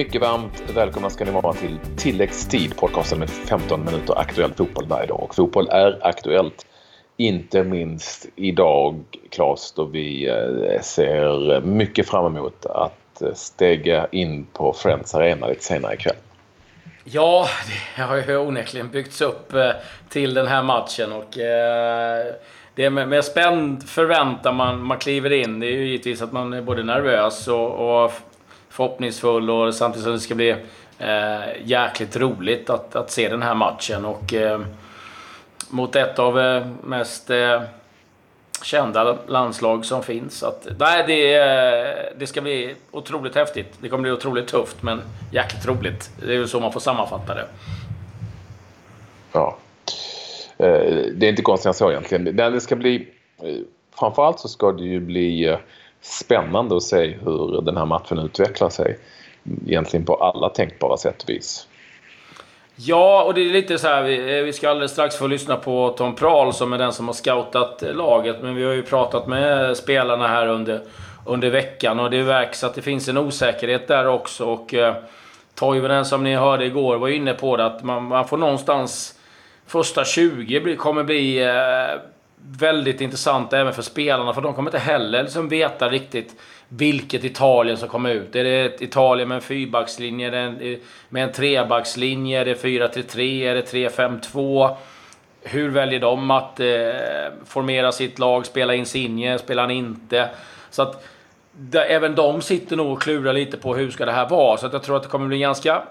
mycket varmt välkomna ska ni vara till Tilläggstid, podcasten med 15 minuter aktuell fotboll varje dag. Och fotboll är aktuellt, inte minst idag, Claes, då vi eh, ser mycket fram emot att eh, stega in på Friends Arena lite senare ikväll. Ja, det har ju onekligen byggts upp eh, till den här matchen och det är med spänd förväntan man, man kliver in. Det är ju givetvis att man är både nervös och, och förhoppningsfull och samtidigt som det ska bli eh, jäkligt roligt att, att se den här matchen. Och eh, mot ett av eh, mest eh, kända landslag som finns. Att, nej, det, eh, det ska bli otroligt häftigt. Det kommer bli otroligt tufft, men jäkligt roligt. Det är ju så man får sammanfatta det. Ja. Eh, det är inte konstigt än så egentligen. Det ska bli... Eh, framförallt så ska det ju bli spännande att se hur den här matchen utvecklar sig. Egentligen på alla tänkbara sätt och vis. Ja, och det är lite så här, vi, eh, vi ska alldeles strax få lyssna på Tom Prahl som är den som har scoutat laget. Men vi har ju pratat med spelarna här under, under veckan och det verkar att det finns en osäkerhet där också. Och eh, Toivonen som ni hörde igår var inne på det att man, man får någonstans... Första 20 kommer bli eh, väldigt intressant även för spelarna. För de kommer inte heller liksom veta riktigt vilket Italien som kommer ut. Är det ett Italien med en fyrbackslinje, eh, med en trebackslinje? Är det 4-3-3? Är det 3-5-2? Hur väljer de att eh, formera sitt lag? Spelar Insigne? Spelar han inte? Så att där, även de sitter nog och klurar lite på hur ska det här vara. Så att jag tror att det kommer bli ganska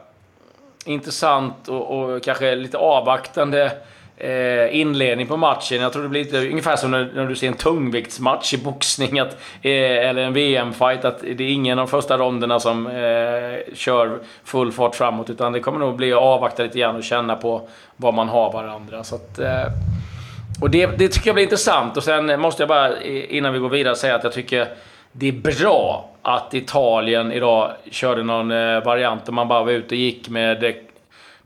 intressant och, och kanske lite avvaktande eh, inledning på matchen. Jag tror det blir lite ungefär som när, när du ser en tungviktsmatch i boxning. Att, eh, eller en VM-fight. Att det är ingen av de första ronderna som eh, kör full fart framåt. Utan det kommer nog bli att avvakta lite grann och känna på vad man har varandra. Så att, eh, och det, det tycker jag blir intressant. Och sen måste jag bara innan vi går vidare säga att jag tycker det är bra att Italien idag körde någon eh, variant där man bara var ute och gick med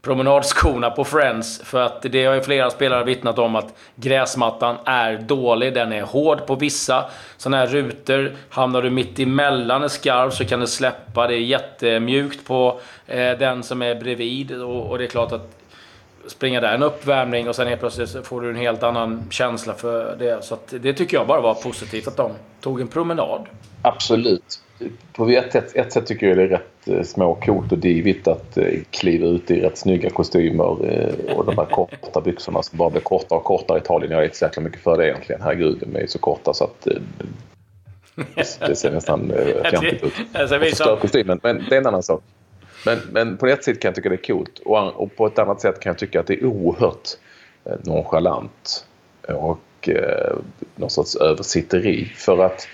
promenadskorna på Friends. För att det har ju flera spelare vittnat om att gräsmattan är dålig. Den är hård på vissa sådana här rutor. Hamnar du mitt emellan en skarv så kan det släppa. Det är jättemjukt på eh, den som är bredvid. Och, och, det är klart att springa där en uppvärmning och sen helt plötsligt får du en helt annan känsla för det. Så det tycker jag bara var positivt att de tog en promenad. Absolut på ett, ett, ett sätt tycker jag det är rätt eh, småcoolt och divigt att eh, kliva ut i rätt snygga kostymer eh, och de här korta byxorna som bara blir kortare och kortare i Italien. Jag är inte så jäkla mycket för det egentligen. Herregud, de är så korta så att det ser nästan fjantigt ut. Alltså, och förstör kostymen, men det är en annan sak. Men, men på ett sätt kan jag tycka det är coolt och, och på ett annat sätt kan jag tycka att det är oerhört eh, nonchalant och eh, någon sorts översitteri. För att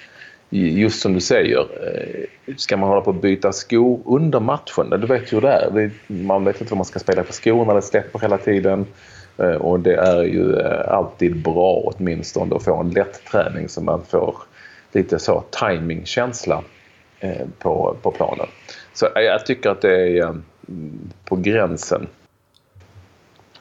just som du säger, eh, ska man hålla på att byta skor under matchen? Du vet ju hur det är. Man vet inte vad man ska spela för skor när det släpper hela tiden. Eh, och det är ju eh, alltid bra åtminstone att få en lätt träning så man får lite så timingkänsla Eh, på, på planen. Så jag tycker att det är eh, på gränsen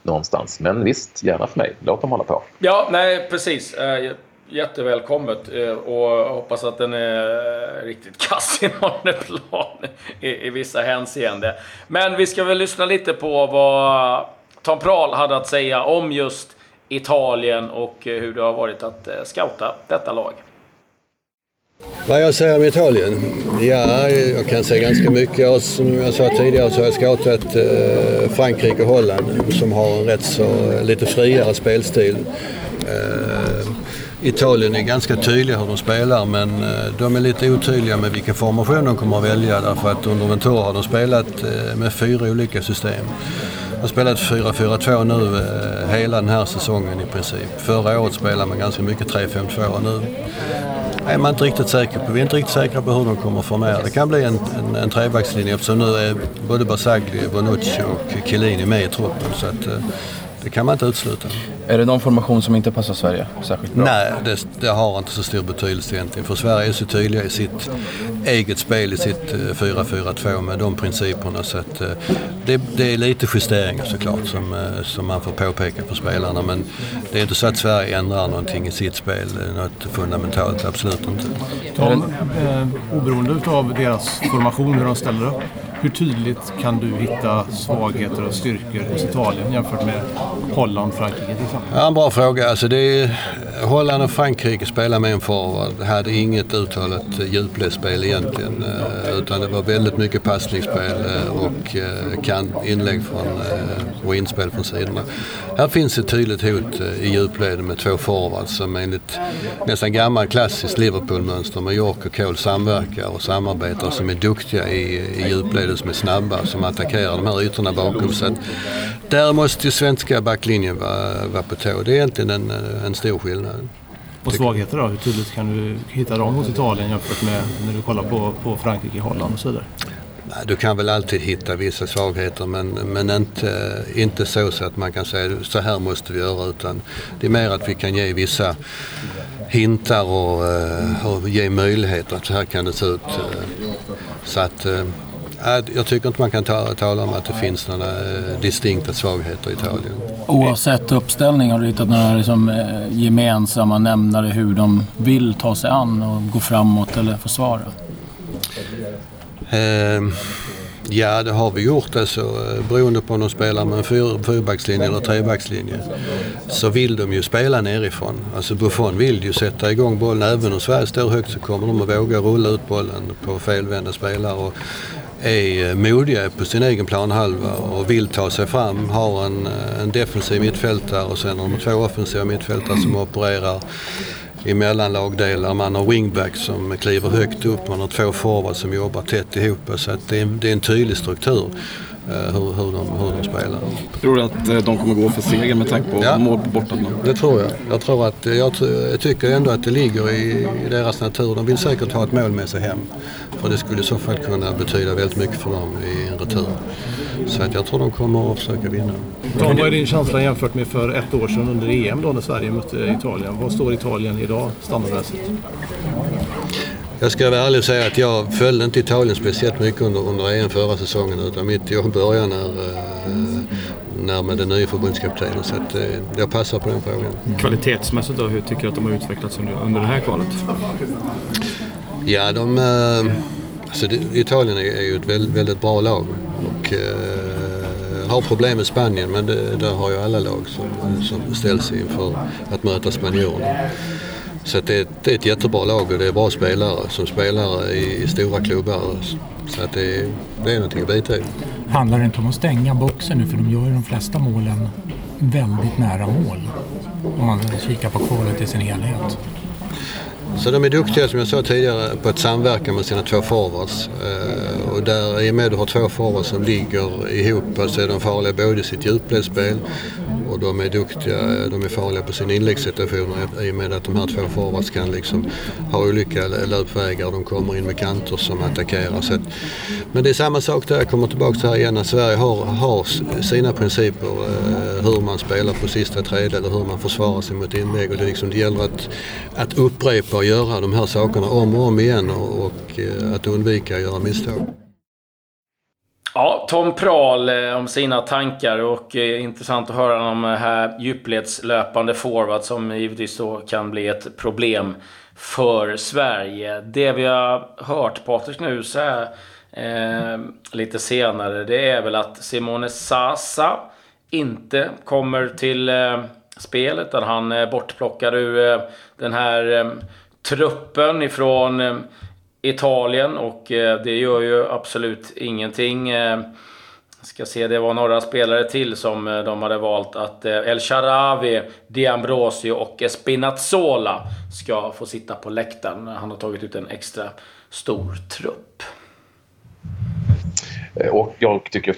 någonstans. Men visst, gärna för mig. Låt dem hålla på. Ja, nej precis eh, jättevälkommet och hoppas att den är riktigt kass i plan i, i vissa hänseende. Men vi ska väl lyssna lite på vad Tom Prahl hade att säga om just Italien och hur det har varit att scouta detta lag. Vad jag säger om Italien? Ja, jag kan säga ganska mycket. som jag sa tidigare så har jag scoutat eh, Frankrike och Holland som har en rätt så lite friare spelstil. Eh, Italien är ganska tydliga hur de spelar men eh, de är lite otydliga med vilken formation de kommer att välja därför att under Ventura har de spelat eh, med fyra olika system. De har spelat 4-4-2 nu hela den här säsongen i princip. Förra året spelade man ganska mycket 3-5-2 och nu är man inte riktigt säker på. Vi är inte riktigt säkra på hur de kommer att formera. Det kan bli en, en, en trebackslinje eftersom nu är både Basagli, Bonucci och Chiellini med i truppen. Så att, eh, det kan man inte utesluta. Är det någon formation som inte passar Sverige särskilt bra? Nej, det, det har inte så stor betydelse egentligen. För Sverige är så tydliga i sitt eget spel, i sitt 4-4-2 eh, med de principerna. Så att, eh, det, det, är lite justeringar såklart som, eh, som man får påpeka för spelarna. Men det är inte så att Sverige ändrar någonting i sitt spel, något fundamentalt. Absolut inte. Tom, eh, oberoende av deras formation, hur de ställer upp. Hur tydligt kan du hitta svagheter och styrkor hos Italien jämfört med Holland, Frankrike till exempel? Ja, en bra fråga. Alltså det är, Holland och Frankrike spelade med en forward. Hade inget uttalat djupledsspel egentligen. Eh, utan det var väldigt mycket passningsspel eh, och eh, inlägg från, och inspel från sidorna. Här finns ett tydligt hot i djupleden med två forwards som enligt nästan gammal klassiskt Liverpool-mönster med York och Cole samverkar och samarbetar som är duktiga i, i djupledet, som är snabba, som attackerar de här ytorna bakom. Så där måste ju svenska backlinjen vara, vara på tå. Det är egentligen en, en stor skillnad. Och svagheter då? Hur tydligt kan du hitta dem hos Italien jämfört med när du kollar på, på Frankrike, Holland och så vidare? Du kan väl alltid hitta vissa svagheter men, men inte, inte så, så att man kan säga så här måste vi göra utan det är mer att vi kan ge vissa hintar och, eh, och ge möjligheter att så här kan det se ut. Eh. Så att eh, jag tycker inte man kan ta, tala om att det finns några distinkta svagheter i Italien. Oavsett uppställning, har du hittat några liksom, gemensamma nämnare hur de vill ta sig an och gå framåt eller försvara? Eh, ja, det har vi gjort. Alltså, beroende på om de spelar med en fyr, fyrbackslinje eller trebackslinje så vill de ju spela nerifrån. Alltså Buffon vill ju sätta igång bollen. Även om Sverige står högt så kommer de att våga rulla ut bollen på felvända spelare. Och är eh, modiga på sin egen planhalva och vill ta sig fram. Har en, eh, en defensiv mittfältare och sen har de två offensiva mittfältare som opererar i mellanlagdelar. Man har wingbacks som kliver högt upp. Man har två forwards som jobbar tätt ihop. Så att det, är, det är en tydlig struktur hur, hur, de, hur de spelar. Tror du att eh, de kommer gå för seger med tanke på ja, mål på bortaplan? Det tror jag. Jag, tror att, jag, jag, tycker ändå att det ligger i, i, deras natur. De vill säkert ha ett mål med sig hem. För det skulle i så fall kunna betyda väldigt mycket för dem i en retur. Så att jag tror de kommer att försöka vinna. Ja, vad är din känsla jämfört med för ett år sedan under EM då när Sverige mötte Italien? Vad står Italien idag standardmässigt? Jag ska vara ärlig och säga att jag följde inte Italien speciellt mycket under, under EM förra säsongen utan mitt jobb började när, eh, när med den nya förbundskaptenen. Så att, eh, jag passar på den frågan. Kvalitetsmässigt då, hur tycker du att de har utvecklats under, under det här kvalet? Ja, de... Eh, alltså, Italien är, ju ett väldigt, väldigt bra lag och har problem med Spanien men det, där har ju alla lag som, som ställs inför att möta spanjorerna. Så det, det, är ett jättebra lag och det är bra spelare som spelar i, i stora klubbar. Så att det, det är någonting att bita i. Handlar det inte om att stänga boxen nu för de gör ju de flesta målen väldigt nära mål? Om man kikar på kvalet i sin helhet. Så de är duktiga som jag sa tidigare på att samverka med sina två forwards. Eh, och där i och med att du har två forwards som ligger ihop så är de farliga både i sitt djupledsspel och de är duktiga, de är farliga på sina inläggssituationer i och med att de här två forwards kan liksom ha olika löpvägar. De kommer in med kanter som attackerar. Så att, men det är samma sak där, jag kommer tillbaka till här igen, att Sverige har, har sina principer eh, hur man spelar på sista tredje eller hur man försvarar sig mot inlägg och det, liksom, det gäller att, att upprepa och göra de här sakerna om och om igen och, och eh, att undvika att göra misstag. Ja, Tom Prahl eh, om sina tankar och eh, intressant att höra om här djupledslöpande forward som givetvis då kan bli ett problem för Sverige. Det vi har hört Patrik nu så här, eh, lite senare det är väl att Simone Sasa inte kommer till eh, spelet. Utan han är bortplockad ur eh, den här eh, truppen ifrån eh, Italien och eh, det gör ju absolut ingenting. Eh, ska se, det var några spelare till som de hade valt att El Sharawi, D'Ambrosio och Spinazzola ska få sitta på läktaren. Han har tagit ut en extra stor trupp. Och jag tycker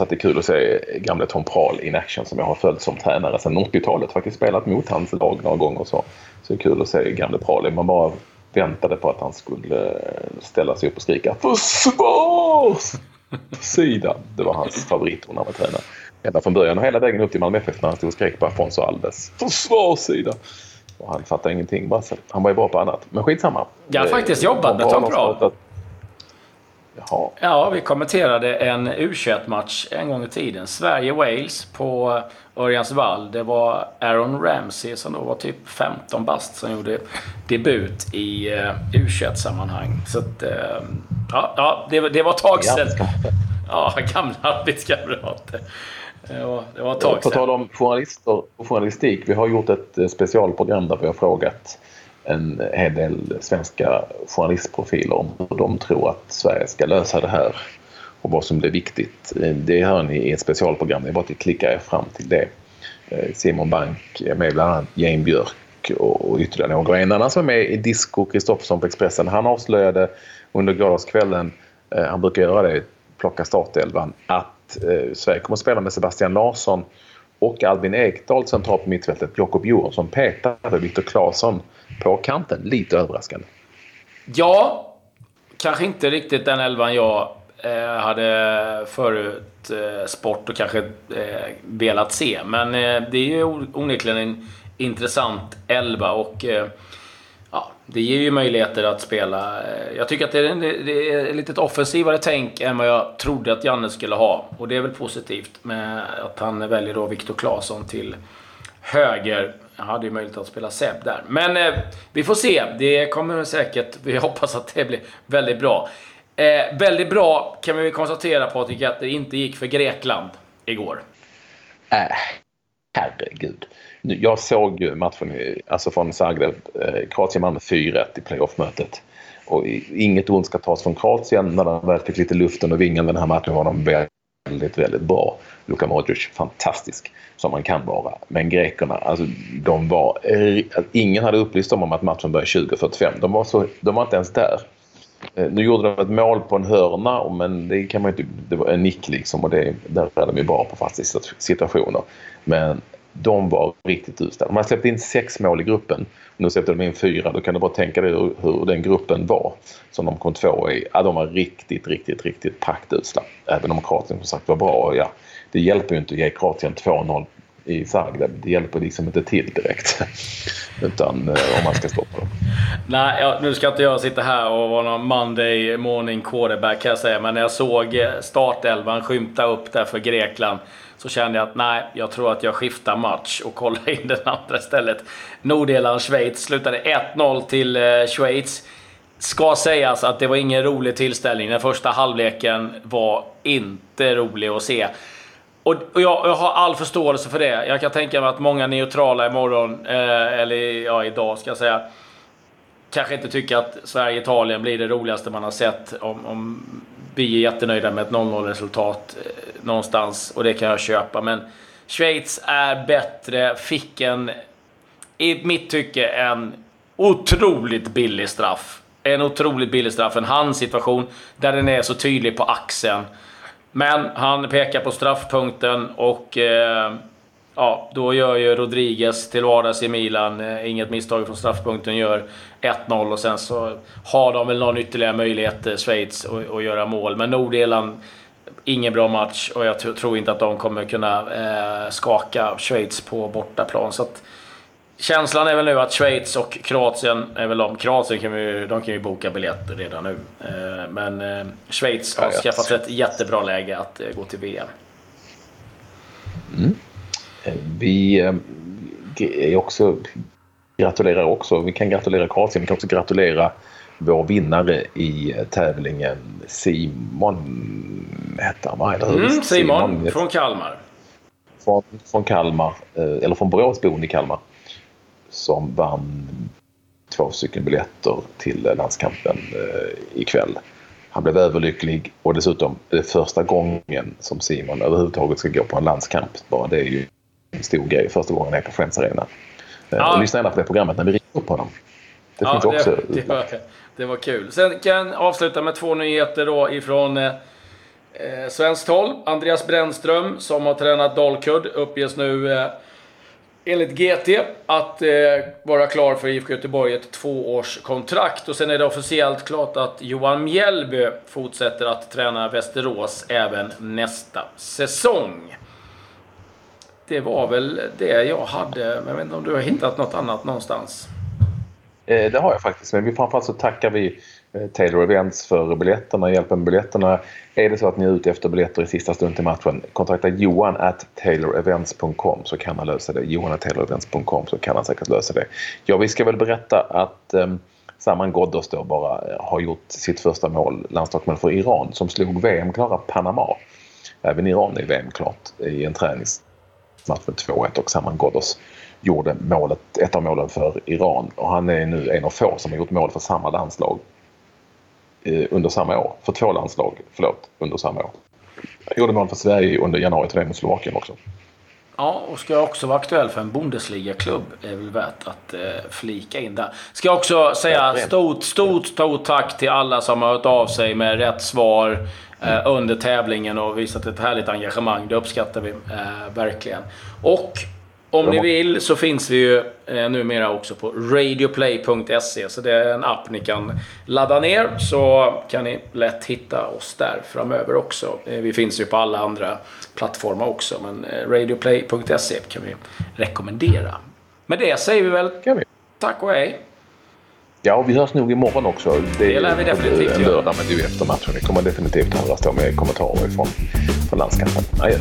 att det är kul att se gamle Tom Prahl in action som jag har följt som tränare sedan 80-talet. Faktiskt spelat mot hans lag några gånger. Så, så det är kul att se gamle Prahl. Man bara väntade på att han skulle ställa sig upp och skrika försvarssidan. Det var hans favoritord när han var tränare. Ända från början och hela vägen upp till Malmö FF när han stod och skrek på Afonso Alves. Försvarssida! Och han fattade ingenting. Bara så. Han var ju bra på annat. Men skitsamma. Jag har faktiskt jobbat med Tom Prahl. Jaha. Ja, vi kommenterade en U21-match en gång i tiden. Sverige-Wales på Örjansvall. Det var Aaron Ramsey som då var typ 15 bast som gjorde debut i uh, U21-sammanhang. Så att, uh, Ja, ja det, det var ett tag sedan. Ja, gamla arbetskamrater. Det var, det var ett tag På tal om journalister och journalistik. Vi har gjort ett eh, specialprogram där vi har frågat en hel del svenska journalistprofiler om hur de tror att Sverige ska lösa det här och vad som blir viktigt. Eh, det hör ni i ett specialprogram. Det är bara att klicka er fram till det. Eh, Simon Bank är med bland annat Jane Björk och ytterligare några. En annan som är med i Disco Kristoffersson på Expressen. Han avslöjade under gårdagskvällen, eh, han brukar göra det, plocka startelvan, att Sverige kommer att spela med Sebastian Larsson och Albin Ekdal centralt på mittfältet. Jakob Johansson petade Viktor Claesson på kanten. Lite överraskande. Ja, kanske inte riktigt den elvan jag eh, hade förut eh, sport och kanske eh, velat se. Men eh, det är ju onekligen en intressant elva och eh, ja, det ger ju möjligheter att spela. Eh, jag tycker att det är, det är lite offensivare tänk än vad jag trodde att Janne skulle ha. Och det är väl positivt med att han väljer då Viktor Claesson till höger. Jag hade ju möjlighet att spela Seb där. Men eh, vi får se. Det kommer säkert... Vi hoppas att det blir väldigt bra. Eh, väldigt bra kan vi konstatera Patrik att det inte gick för Grekland igår. Äh, herregud. Jag såg ju matchen alltså från Zagreb, eh, Kroatien-Malmö 4-1 i playoff-mötet. Och inget ont ska tas från Kroatien. När de väl fick lite luften och vingen den här matchen var de väldigt, väldigt bra. Luka Modric, fantastisk som man kan vara. Men grekerna, alltså de var... Eh, alltså, ingen hade upplyst dem om att matchen började 20.45. De var, så, de var inte ens där. Eh, nu gjorde de ett mål på en hörna, men det kan man inte... Det var en nick liksom och det, där är de ju bra på fasta situationer. Men de var riktigt usla. De har släppt in sex mål i gruppen. Nu släppte de in fyra. Då kan du bara tänka dig hur, hur den gruppen var som de kom två i. Ja, de var riktigt, riktigt, riktigt praktusla. Även om Kroatien som sagt var bra. Ja, det hjälper ju inte att ge Kroatien 2-0 i Zagreb. Det hjälper liksom inte till direkt. Utan eh, om man ska stoppa dem. Nej, ja, nu ska inte jag sitta här och vara någon Monday morning quarterback kan jag säga. Men när jag såg eh, startelvan skymta upp där för Grekland så kände jag att nej, jag tror att jag skiftar match och kollar in den andra istället. Nordirland-Schweiz slutade 1-0 till eh, Schweiz. Ska sägas att det var ingen rolig tillställning. Den första halvleken var inte rolig att se. Och, och jag, jag, har all förståelse för det. Jag kan tänka mig att många neutrala imorgon, eh, eller ja, idag ska jag säga, kanske inte tycker att Sverige-Italien blir det roligaste man har sett om, om vi är jättenöjda med ett 0-0 resultat eh, någonstans och det kan jag köpa. Men Schweiz är bättre, fick en, i mitt tycke, en otroligt billig straff. En otroligt billig straff. En handsituation där den är så tydlig på axeln. Men han pekar på straffpunkten och eh, ja, då gör ju Rodriguez till vardags i Milan eh, inget misstag från straffpunkten, gör 1-0 och sen så har de väl någon ytterligare möjlighet, eh, Schweiz, att, göra mål. Men Nordirland, ingen bra match och jag tror inte att de kommer kunna eh, skaka Schweiz på bortaplan. Så att, känslan är väl nu att Schweiz och Kroatien är väl de. Kroatien kan vi, de kan ju boka biljetter redan nu. Eh, men eh, Schweiz har skaffat sig ett jättebra läge att eh, gå till VM. Mm. Vi är också, gratulerar också. Vi kan gratulera Kroatien. Vi kan också gratulera vår vinnare i tävlingen Simon hette han va? Mm, Simon, Simon från Kalmar. Från, från Kalmar, eller från Borås boende i Kalmar. Som vann två stycken biljetter till landskampen eh, ikväll. Han blev överlycklig och dessutom det är första gången som Simon överhuvudtaget ska gå på en landskamp. Bara det är ju en stor grej första gången är på Friends Arena. Eh, ja. Och lyssna gärna på det programmet när vi ringer upp honom. Det ja, finns också det, var, det var kul. Sen kan jag avsluta med två nyheter då ifrån eh, eh svenskt håll. Andreas Brännström som har tränat Dalkurd uppges nu eh, enligt GT att eh, vara klar för IFK Göteborg ett tvåårskontrakt. Och sen är det officiellt klart att Johan Mjällby fortsätter att träna Västerås även nästa säsong. Det var väl det jag hade. Men jag vet inte om du har hittat något annat någonstans? Eh, det har jag faktiskt. Men framförallt så tackar vi Eh, Taylor Events för biljetterna, hjälpen med biljetterna. Är det så att ni är ute efter biljetter i sista stund till matchen, kontakta Johan at taylorevents.com så kan han lösa det. Johan at taylorevents.com så kan han säkert lösa det. Ja, vi ska väl berätta att eh, Saman Ghoddos då bara eh, har gjort sitt första mål, landslagsmål för Iran som slog VM-klara Panama. Även Iran är VM-klart i en träningsmatch med 2-1 och Saman Ghoddos gjorde målet, ett av målen för Iran och han är nu en av få som har gjort mål för samma landslag under samma år. För två landslag, förlåt, under samma år. Han gjorde mål för Sverige under januari till det mot Slovakien också. Ja, och ska också vara aktuell för en Bundesliga-klubb är väl värt att eh, flika in där. Ska också säga stort, stort, stort tack till alla som har hört av sig med rätt svar eh, under tävlingen och visat ett härligt engagemang. Det uppskattar vi eh, verkligen. Och om ni vill så finns vi ju eh, numera också på radioplay.se. Så det är en app ni kan ladda ner så kan ni lätt hitta oss där framöver också. Eh, vi finns ju på alla andra plattformar också men eh, radioplay.se kan vi rekommendera. Med det säger vi väl Kan vi. tack och hej. Ja, vi hörs nog imorgon också. Det lär vi definitivt en lördag, men det är ju efter matchen. Vi kommer definitivt höras då med kommentarer från, från landskampen. Adjö.